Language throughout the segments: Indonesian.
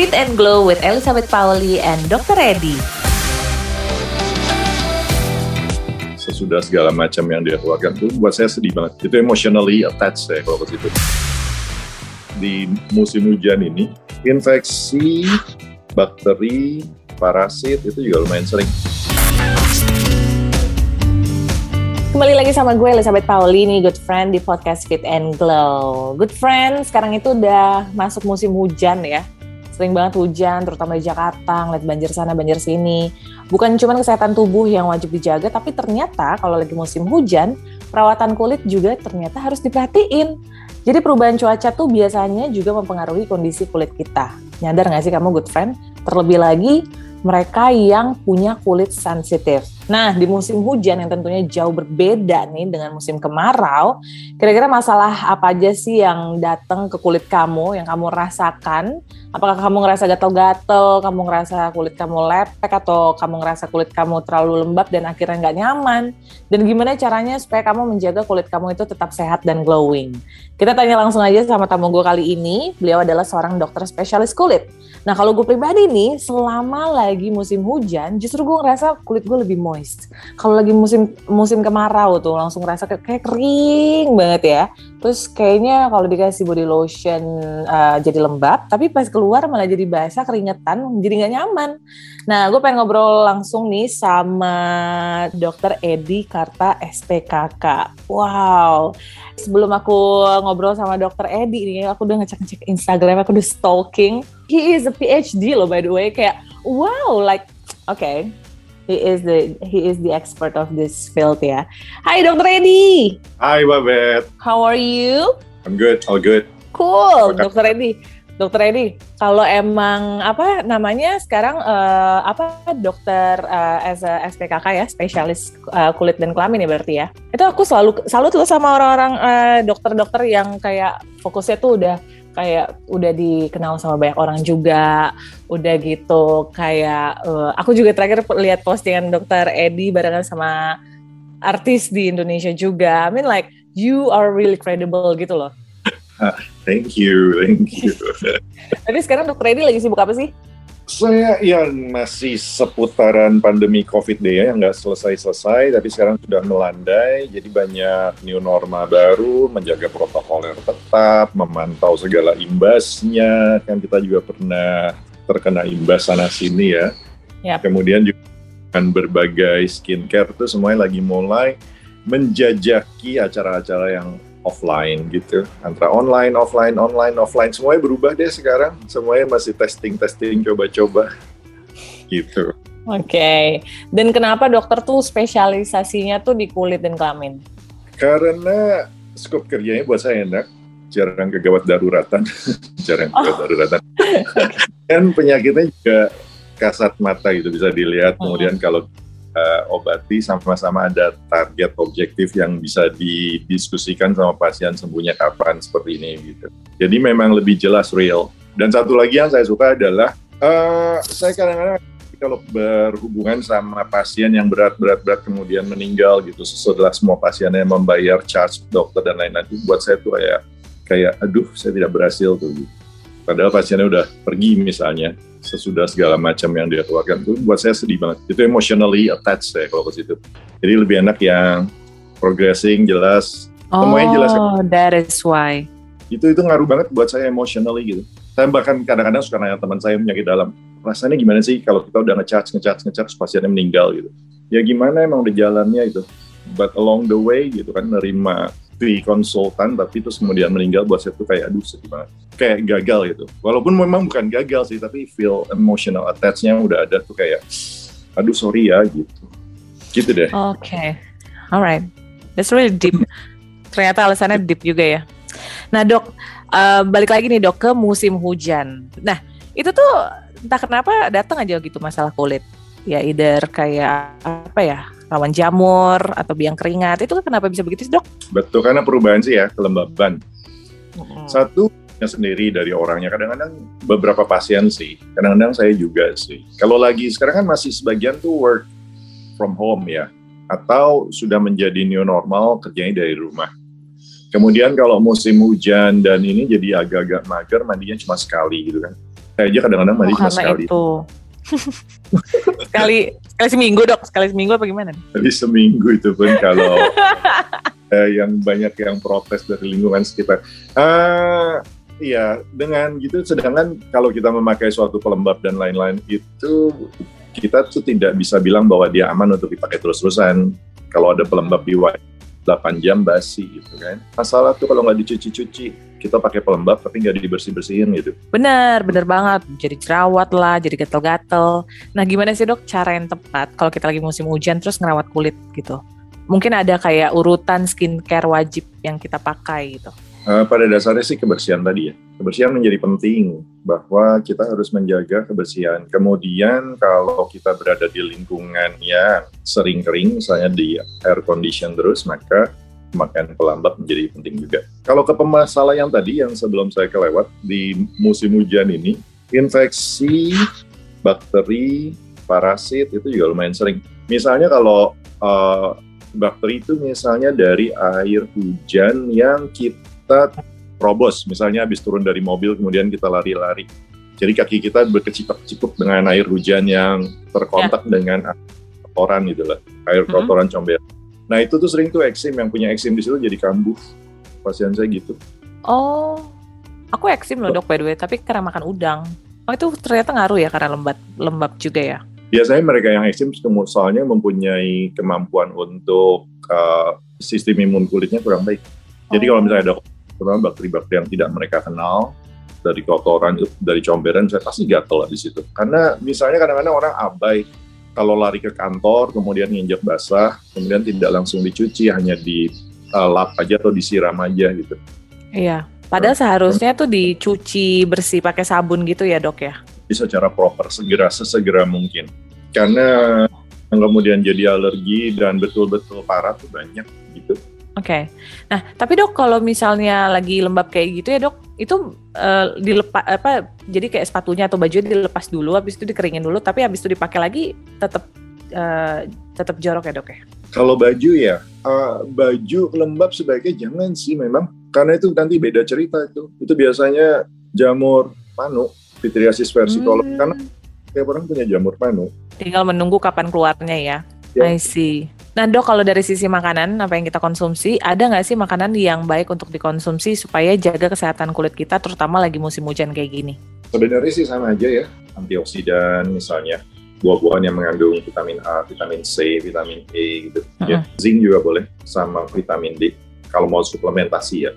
Fit and Glow with Elizabeth Pauli and Dr. Eddie. Sesudah segala macam yang dia keluarkan itu buat saya sedih banget. Itu emotionally attached saya kalau ke situ. Di musim hujan ini, infeksi, bakteri, parasit itu juga lumayan sering. Kembali lagi sama gue Elizabeth Pauli nih, good friend di podcast Fit and Glow. Good friend, sekarang itu udah masuk musim hujan ya. Sering banget hujan, terutama di Jakarta, ngeliat banjir sana, banjir sini. Bukan cuma kesehatan tubuh yang wajib dijaga, tapi ternyata kalau lagi musim hujan, perawatan kulit juga ternyata harus diperhatiin. Jadi perubahan cuaca tuh biasanya juga mempengaruhi kondisi kulit kita. Nyadar nggak sih kamu good friend? Terlebih lagi mereka yang punya kulit sensitif. Nah, di musim hujan yang tentunya jauh berbeda nih dengan musim kemarau, kira-kira masalah apa aja sih yang datang ke kulit kamu, yang kamu rasakan? Apakah kamu ngerasa gatel-gatel, kamu ngerasa kulit kamu lepek, atau kamu ngerasa kulit kamu terlalu lembab dan akhirnya nggak nyaman? Dan gimana caranya supaya kamu menjaga kulit kamu itu tetap sehat dan glowing? Kita tanya langsung aja sama tamu gue kali ini, beliau adalah seorang dokter spesialis kulit. Nah kalau gue pribadi nih, selama lagi musim hujan, justru gue ngerasa kulit gue lebih moist. Kalau lagi musim musim kemarau tuh, langsung ngerasa kayak, kayak kering banget ya. Terus kayaknya kalau dikasih body lotion uh, jadi lembab, tapi pas keluar malah jadi basah, keringetan, jadi nggak nyaman. Nah, gue pengen ngobrol langsung nih sama Dr. Edi Karta SPKK. Wow, sebelum aku ngobrol sama Dr. Edi nih, aku udah ngecek-ngecek Instagram, aku udah stalking. He is a PhD loh by the way, kayak wow, like oke. Okay. He is the he is the expert of this field ya. Hai Dr. Edi. Hai Babet. How are you? I'm good, all good. Cool, Dr. Edi. Dokter Edi, kalau emang apa namanya sekarang uh, apa dokter uh, as a SPKK ya, spesialis uh, kulit dan kelamin ya berarti ya. Itu aku selalu selalu tuh sama orang-orang uh, dokter-dokter yang kayak fokusnya tuh udah kayak udah dikenal sama banyak orang juga, udah gitu kayak uh, aku juga terakhir lihat postingan dokter Edi barengan sama artis di Indonesia juga. I mean like you are really credible gitu loh. Thank you, thank you. Tapi sekarang dokter Edi lagi sibuk apa sih? Saya ya masih seputaran pandemi COVID deh ya, yang nggak selesai-selesai, tapi sekarang sudah melandai, jadi banyak new norma baru, menjaga protokol yang tetap, memantau segala imbasnya, kan kita juga pernah terkena imbas sana-sini ya. Yep. Kemudian juga dengan berbagai skincare itu semuanya lagi mulai menjajaki acara-acara yang offline gitu. Antara online offline online offline. Semuanya berubah deh sekarang. Semuanya masih testing testing coba-coba. Gitu. Oke. Okay. dan kenapa dokter tuh spesialisasinya tuh di kulit dan kelamin? Karena skop kerjanya buat saya enak. Jarang kegawat daruratan. Jarang kegawat oh. daruratan. Dan penyakitnya juga kasat mata gitu bisa dilihat. Hmm. kemudian kalau uh, obati sama-sama ada target objektif yang bisa didiskusikan sama pasien sembuhnya kapan seperti ini gitu. Jadi memang lebih jelas real. Dan satu lagi yang saya suka adalah uh, saya kadang-kadang kalau berhubungan sama pasien yang berat-berat-berat kemudian meninggal gitu setelah semua pasiennya membayar charge dokter dan lain-lain itu buat saya tuh kayak kayak aduh saya tidak berhasil tuh gitu. Padahal pasiennya udah pergi misalnya sesudah segala macam yang dia keluarkan itu buat saya sedih banget. Itu emotionally attached saya kalau ke situ. Jadi lebih enak yang progressing jelas, oh, semuanya jelas. Oh, that is why. Itu itu ngaruh banget buat saya emotionally gitu. Saya bahkan kadang-kadang suka nanya teman saya penyakit dalam, rasanya gimana sih kalau kita udah ngecharge, ngecharge, ngecharge pasiennya meninggal gitu. Ya gimana emang udah jalannya itu. But along the way gitu kan nerima di konsultan tapi terus kemudian meninggal buat saya tuh kayak aduh sedih banget. Kayak gagal gitu. Walaupun memang bukan gagal sih tapi feel emotional attachnya udah ada tuh kayak aduh sorry ya gitu. Gitu deh. Oke. Okay. alright. That's really deep. Ternyata alasannya deep juga ya. Nah dok uh, balik lagi nih dok ke musim hujan. Nah itu tuh entah kenapa datang aja gitu masalah kulit. Ya either kayak apa ya rawan jamur atau biang keringat itu kenapa bisa begitu sih dok? Betul karena perubahan sih ya kelembaban. Hmm. Satu sendiri dari orangnya kadang-kadang beberapa pasien sih kadang-kadang saya juga sih kalau lagi sekarang kan masih sebagian tuh work from home ya atau sudah menjadi new normal kerjanya dari rumah kemudian kalau musim hujan dan ini jadi agak-agak mager mandinya cuma sekali gitu kan Saya aja kadang-kadang mandi Oh, cuma sekali. itu. sekali sekali seminggu dok, sekali seminggu apa gimana? Jadi seminggu itu pun kalau eh, yang banyak yang protes dari lingkungan sekitar. Ah, iya, dengan gitu. Sedangkan kalau kita memakai suatu pelembab dan lain-lain itu kita tuh tidak bisa bilang bahwa dia aman untuk dipakai terus-terusan. Kalau ada pelembab di wajah 8 jam basi gitu kan. Masalah tuh kalau nggak dicuci-cuci, kita pakai pelembab tapi nggak dibersih-bersihin gitu. Bener, bener banget. Jadi jerawat lah, jadi gatel-gatel. Nah gimana sih dok cara yang tepat kalau kita lagi musim hujan terus ngerawat kulit gitu? Mungkin ada kayak urutan skincare wajib yang kita pakai gitu. Eh, pada dasarnya sih kebersihan tadi ya. Kebersihan menjadi penting bahwa kita harus menjaga kebersihan. Kemudian kalau kita berada di lingkungan yang sering kering, misalnya di air condition terus, maka pemakaian pelembab menjadi penting juga. Kalau ke pemasalah yang tadi yang sebelum saya kelewat di musim hujan ini, infeksi, bakteri, parasit itu juga lumayan sering. Misalnya kalau eh, bakteri itu misalnya dari air hujan yang kita probos, misalnya habis turun dari mobil kemudian kita lari-lari. Jadi kaki kita berkecipak-cipuk dengan air hujan yang terkontak dengan kotoran gitu lah, air Mhm. kotoran comberan. Nah itu tuh sering tuh eksim, yang punya eksim di situ jadi kambuh. Pasien saya gitu. Oh, aku eksim loh dok by the way, tapi karena makan udang. Oh itu ternyata ngaruh ya karena lembab lembab juga ya. Biasanya mereka yang eksim soalnya mempunyai kemampuan untuk uh, sistem imun kulitnya kurang baik. Jadi kalau misalnya ada terutama bakteri-bakteri yang tidak mereka kenal dari kotoran dari comberan saya pasti gatel lah di situ karena misalnya kadang-kadang orang abai kalau lari ke kantor kemudian nginjek basah kemudian tidak langsung dicuci hanya di uh, lap aja atau disiram aja gitu Iya. Padahal seharusnya tuh dicuci bersih pakai sabun gitu ya dok ya. bisa secara proper segera sesegera mungkin karena yang kemudian jadi alergi dan betul-betul parah tuh banyak gitu Oke. Nah, tapi dok kalau misalnya lagi lembab kayak gitu ya dok, itu eh, dilepas apa? Jadi kayak sepatunya atau bajunya dilepas dulu, habis itu dikeringin dulu, tapi habis itu dipakai lagi tetap eh, tetap jorok ya dok ya. Kalau baju ya, uh, baju lembab sebaiknya jangan sih memang, karena itu nanti beda cerita itu. Itu biasanya jamur panu, pitriasis versicolor, Hmm. karena tiap orang punya jamur panu. Tinggal menunggu kapan keluarnya ya. Ya. I see. Nah dok, kalau dari sisi makanan, apa yang kita konsumsi, ada nggak sih makanan yang baik untuk dikonsumsi supaya jaga kesehatan kulit kita, terutama lagi musim hujan kayak gini? Sebenarnya sih sama aja ya, antioksidan misalnya, buah-buahan yang mengandung vitamin A, vitamin C, vitamin E gitu. Ya, zinc juga boleh, sama vitamin D. Kalau mau suplementasi ya.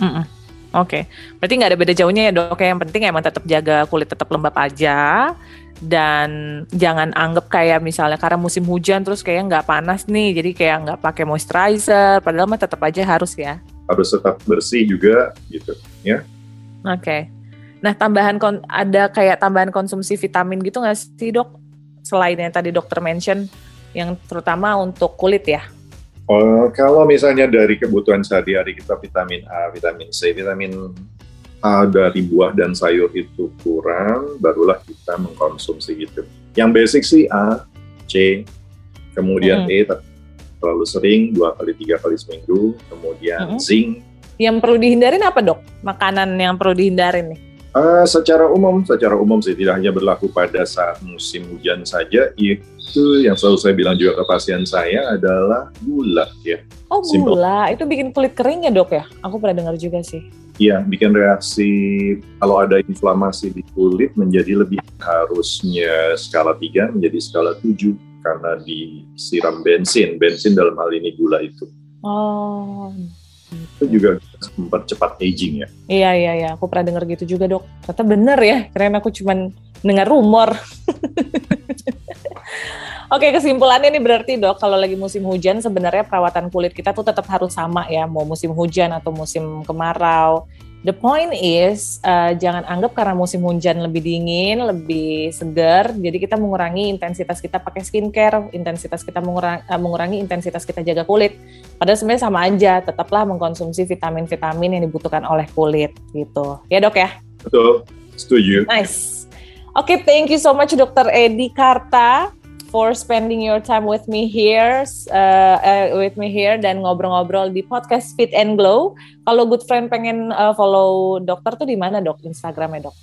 Mm-mm. Oke, berarti nggak ada beda jauhnya ya dok. Yang penting emang tetap jaga kulit tetap lembab aja dan jangan anggap kayak misalnya karena musim hujan terus kayak nggak panas nih, jadi kayak nggak pakai moisturizer. Padahal mah tetap aja harus ya. Harus tetap bersih juga gitu. Oke. Nah tambahan kon- ada kayak tambahan konsumsi vitamin gitu nggak sih dok? Selain yang tadi dokter mention, yang terutama untuk kulit ya. Oh, kalau misalnya dari kebutuhan sehari-hari kita vitamin A, vitamin C, vitamin A dari buah dan sayur itu kurang, barulah kita mengkonsumsi gitu. Yang basic sih A, C, kemudian Mm. E, tapi terlalu sering dua kali tiga kali seminggu, kemudian zinc. Yang perlu dihindarin apa dok? Makanan yang perlu dihindarin nih? Ah, secara umum, secara umum sih tidak hanya berlaku pada saat musim hujan saja, itu yang selalu saya bilang juga ke pasien saya adalah gula ya. Oh Simple. gula, itu bikin kulit kering ya dok ya? Aku pernah dengar juga sih. Iya, bikin reaksi kalau ada inflamasi di kulit menjadi lebih harusnya skala 3 menjadi skala 7 karena disiram bensin. Bensin dalam hal ini gula itu. Oh, Itu juga mempercepat aging ya. iya iya iya, aku pernah dengar gitu juga dok. Ternyata bener ya, keren aku cuman dengar rumor. Oke, kesimpulannya nih berarti dok, kalau lagi musim hujan sebenarnya perawatan kulit kita tuh tetap harus sama ya, mau musim hujan atau musim kemarau. The point is, uh, jangan anggap karena musim hujan lebih dingin, lebih segar, jadi kita mengurangi intensitas kita pakai skincare, intensitas kita mengurangi, mengurangi intensitas kita jaga kulit. Padahal sebenarnya sama aja, tetaplah mengkonsumsi vitamin-vitamin yang dibutuhkan oleh kulit gitu. Ya dok ya? Betul, setuju. Nice. Oke, thank you so much Dr. Edi Karta for spending your time with me here, uh, uh, with me here dan ngobrol-ngobrol di podcast Fit and Glow. Kalau good friend pengen uh, follow dokter tuh di mana dok? Instagramnya dok?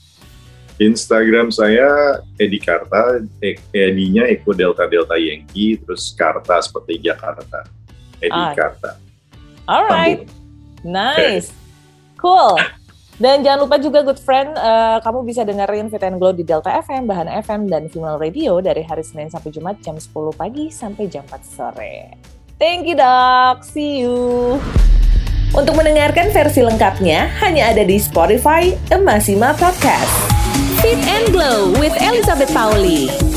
Instagram saya Edi Karta, e- Edinya Eko Delta Delta Yankee, terus Karta seperti Jakarta. Edi Ah. Karta. Alright, nice, cool. Dan jangan lupa juga good friend, eh, kamu bisa dengerin Fit and Glow di Delta FM, Bahan FM, dan Female Radio dari hari Senin sampai Jumat jam 10 pagi sampai jam 4 sore. Thank you dok, see you. Untuk mendengarkan versi lengkapnya hanya ada di Spotify Emasima Podcast. Fit and Glow with Elizabeth Pauli.